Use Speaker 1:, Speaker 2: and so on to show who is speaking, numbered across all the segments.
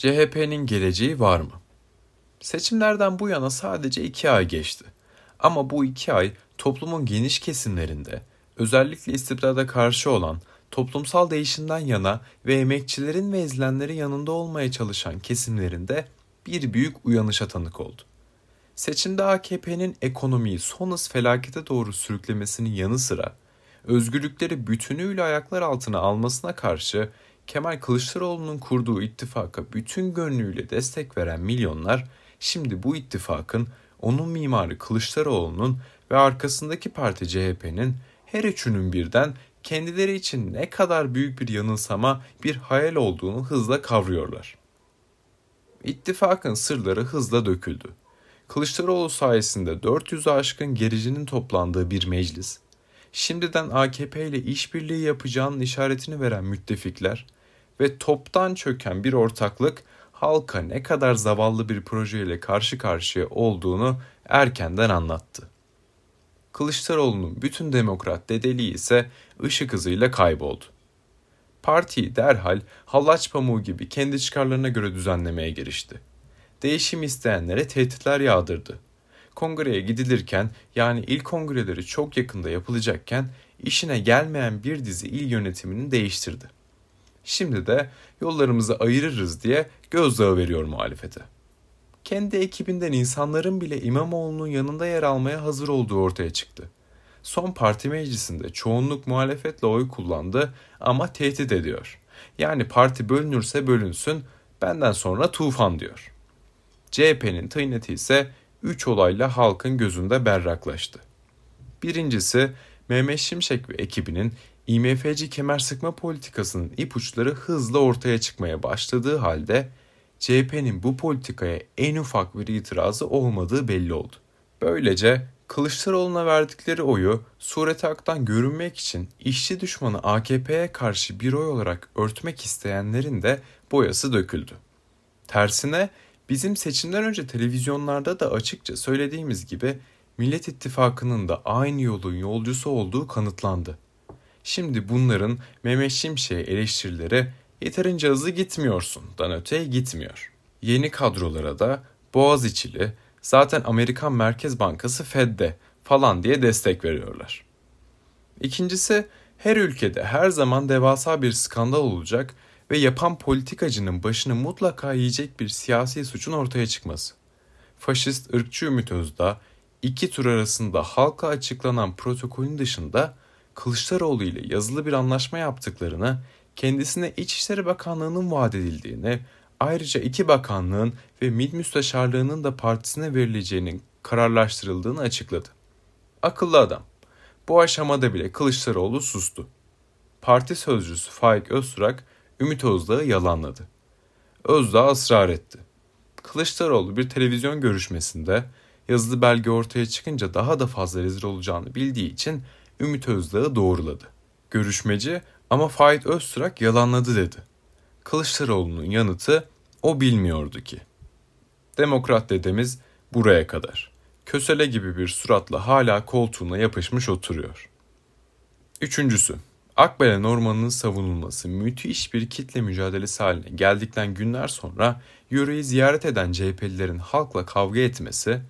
Speaker 1: CHP'nin geleceği var mı? Seçimlerden bu yana sadece iki ay geçti. Ama bu iki ay toplumun geniş kesimlerinde, özellikle istibrada karşı olan, toplumsal değişimden yana ve emekçilerin ve ezilenlerin yanında olmaya çalışan kesimlerinde bir büyük uyanışa tanık oldu. Seçimde AKP'nin ekonomiyi son hız felakete doğru sürüklemesinin yanı sıra özgürlükleri bütünüyle ayaklar altına almasına karşı Kemal Kılıçdaroğlu'nun kurduğu ittifaka bütün gönlüyle destek veren milyonlar şimdi bu ittifakın onun mimarı Kılıçdaroğlu'nun ve arkasındaki parti CHP'nin her üçünün birden kendileri için ne kadar büyük bir yanılsama, bir hayal olduğunu hızla kavruyorlar. İttifakın sırları hızla döküldü. Kılıçdaroğlu sayesinde 400'ü aşkın gericinin toplandığı bir meclis, şimdiden AKP ile işbirliği yapacağının işaretini veren müttefikler ve toptan çöken bir ortaklık halka ne kadar zavallı bir projeyle karşı karşıya olduğunu erkenden anlattı. Kılıçdaroğlu'nun bütün demokrat dedeliği ise ışık hızıyla kayboldu. Partiyi derhal hallaç pamuğu gibi kendi çıkarlarına göre düzenlemeye girişti. Değişim isteyenlere tehditler yağdırdı. Kongreye gidilirken yani il kongreleri çok yakında yapılacakken işine gelmeyen bir dizi il yönetimini değiştirdi. Şimdi de yollarımızı ayırırız diye gözdağı veriyor muhalefete. Kendi ekibinden insanların bile İmamoğlu'nun yanında yer almaya hazır olduğu ortaya çıktı. Son parti meclisinde çoğunluk muhalefetle oy kullandı ama tehdit ediyor. Yani parti bölünürse bölünsün, benden sonra tufan diyor. CHP'nin tıyneti ise 3 olayla halkın gözünde berraklaştı. Birincisi Mehmet Şimşek ve ekibinin IMF'ci kemer sıkma politikasının ipuçları hızla ortaya çıkmaya başladığı halde CHP'nin bu politikaya en ufak bir itirazı olmadığı belli oldu. Böylece Kılıçdaroğlu'na verdikleri oyu sureti aktan görünmek için işçi düşmanı AKP'ye karşı bir oy olarak örtmek isteyenlerin de boyası döküldü. Tersine bizim seçimden önce televizyonlarda da açıkça söylediğimiz gibi Millet İttifakı'nın da aynı yolun yolcusu olduğu kanıtlandı. Şimdi bunların Mehmet Şimşek'e eleştirileri yeterince hızlı gitmiyorsun,dan öteye gitmiyor. Yeni kadrolara da Boğaziçi'li, zaten Amerikan Merkez Bankası Fed'de falan diye destek veriyorlar. İkincisi her ülkede her zaman devasa bir skandal olacak ve yapan politikacının başını mutlaka yiyecek bir siyasi suçun ortaya çıkması. Faşist ırkçı Ümit Özdağ iki tur arasında halka açıklanan protokolün dışında Kılıçdaroğlu ile yazılı bir anlaşma yaptıklarını, kendisine İçişleri Bakanlığı'nın vaat edildiğini, ayrıca iki bakanlığın ve MİT müsteşarlığının da partisine verileceğinin kararlaştırıldığını açıkladı. Akıllı adam. Bu aşamada bile Kılıçdaroğlu sustu. Parti sözcüsü Faik Öztürk, Ümit Özdağ'ı yalanladı. Özdağ ısrar etti. Kılıçdaroğlu bir televizyon görüşmesinde yazılı belge ortaya çıkınca daha da fazla rezil olacağını bildiği için Ümit Özdağ'ı doğruladı. Görüşmeci ama Faik Öztürk yalanladı dedi. Kılıçdaroğlu'nun yanıtı o bilmiyordu ki. Demokrat dedemiz buraya kadar. Kösele gibi bir suratla hala koltuğuna yapışmış oturuyor. Üçüncüsü, Akbelen Ormanı'nın savunulması müthiş bir kitle mücadelesi haline geldikten günler sonra yöreyi ziyaret eden CHP'lilerin halkla kavga etmesi,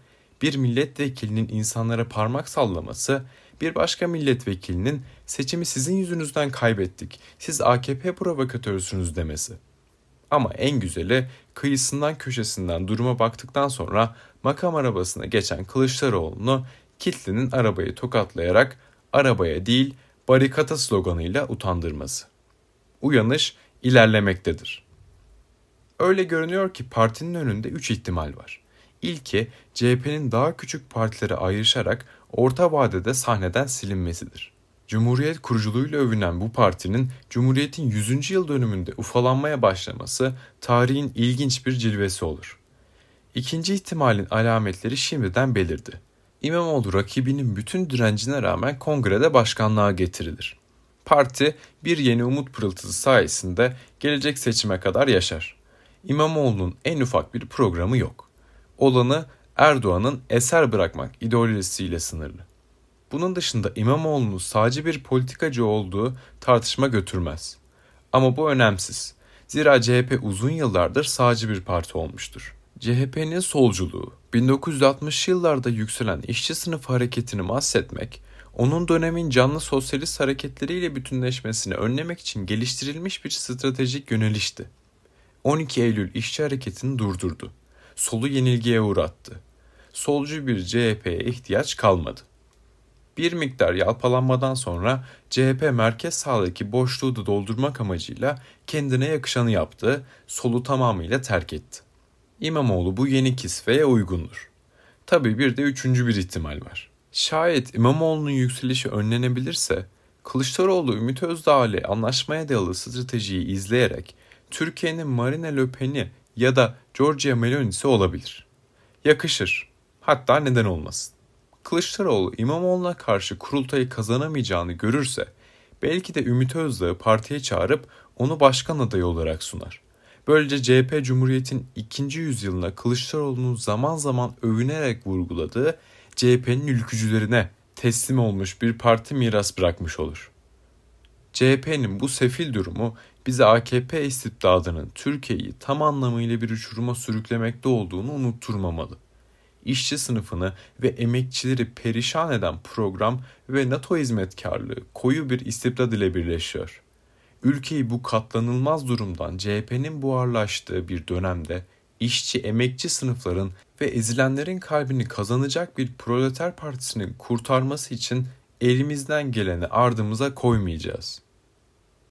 Speaker 1: bir milletvekilinin insanlara parmak sallaması bir başka milletvekilinin seçimi sizin yüzünüzden kaybettik, siz AKP provokatörsünüz demesi. Ama en güzeli kıyısından köşesinden duruma baktıktan sonra makam arabasına geçen Kılıçdaroğlu'nu kitlenin arabayı tokatlayarak arabaya değil barikata sloganıyla utandırması. Uyanış ilerlemektedir. Öyle görünüyor ki partinin önünde üç ihtimal var. İlki CHP'nin daha küçük partilere ayrışarak orta vadede sahneden silinmesidir. Cumhuriyet kuruculuğuyla övünen bu partinin Cumhuriyet'in 100. yıl dönümünde ufalanmaya başlaması tarihin ilginç bir cilvesi olur. İkinci ihtimalin alametleri şimdiden belirdi. İmamoğlu rakibinin bütün direncine rağmen kongrede başkanlığa getirilir. Parti bir yeni umut pırıltısı sayesinde gelecek seçime kadar yaşar. İmamoğlu'nun en ufak bir programı yok. Olanı Erdoğan'ın eser bırakmak ideolojisiyle sınırlı. Bunun dışında İmamoğlu'nun sadece bir politikacı olduğu tartışma götürmez. Ama bu önemsiz. Zira CHP uzun yıllardır sağcı bir parti olmuştur. CHP'nin solculuğu, 1960 yıllarda yükselen işçi sınıfı hareketini mahsetmek, onun dönemin canlı sosyalist hareketleriyle bütünleşmesini önlemek için geliştirilmiş bir stratejik yönelişti. 12 Eylül işçi hareketini durdurdu. Solu yenilgiye uğrattı. Solcu bir CHP'ye ihtiyaç kalmadı. Bir miktar yalpalanmadan sonra CHP merkez sağdaki boşluğu da doldurmak amacıyla kendine yakışanı yaptı, solu tamamıyla terk etti. İmamoğlu bu yeni kisveye uygundur. Tabii bir de üçüncü bir ihtimal var. Şayet İmamoğlu'nun yükselişi önlenebilirse, Kılıçdaroğlu Ümit Özdağ ile anlaşmaya dayalı stratejiyi izleyerek Türkiye'nin Marine Le Pen'i ya da Giorgia Meloni'si olabilir. Yakışır. Hatta neden olmasın. Kılıçdaroğlu İmamoğlu'na karşı kurultayı kazanamayacağını görürse belki de Ümit Özdağ'ı partiye çağırıp onu başkan adayı olarak sunar. Böylece CHP Cumhuriyet'in ikinci yüzyılına Kılıçdaroğlu'nun zaman zaman övünerek vurguladığı CHP'nin ülkücülerine teslim olmuş bir parti miras bırakmış olur. CHP'nin bu sefil durumu bize AKP istibdadının Türkiye'yi tam anlamıyla bir uçuruma sürüklemekte olduğunu unutturmamalı. İşçi sınıfını ve emekçileri perişan eden program ve NATO hizmetkarlığı koyu bir istibdad ile birleşiyor. Ülkeyi bu katlanılmaz durumdan CHP'nin buharlaştığı bir dönemde işçi emekçi sınıfların ve ezilenlerin kalbini kazanacak bir proleter partisinin kurtarması için elimizden geleni ardımıza koymayacağız.''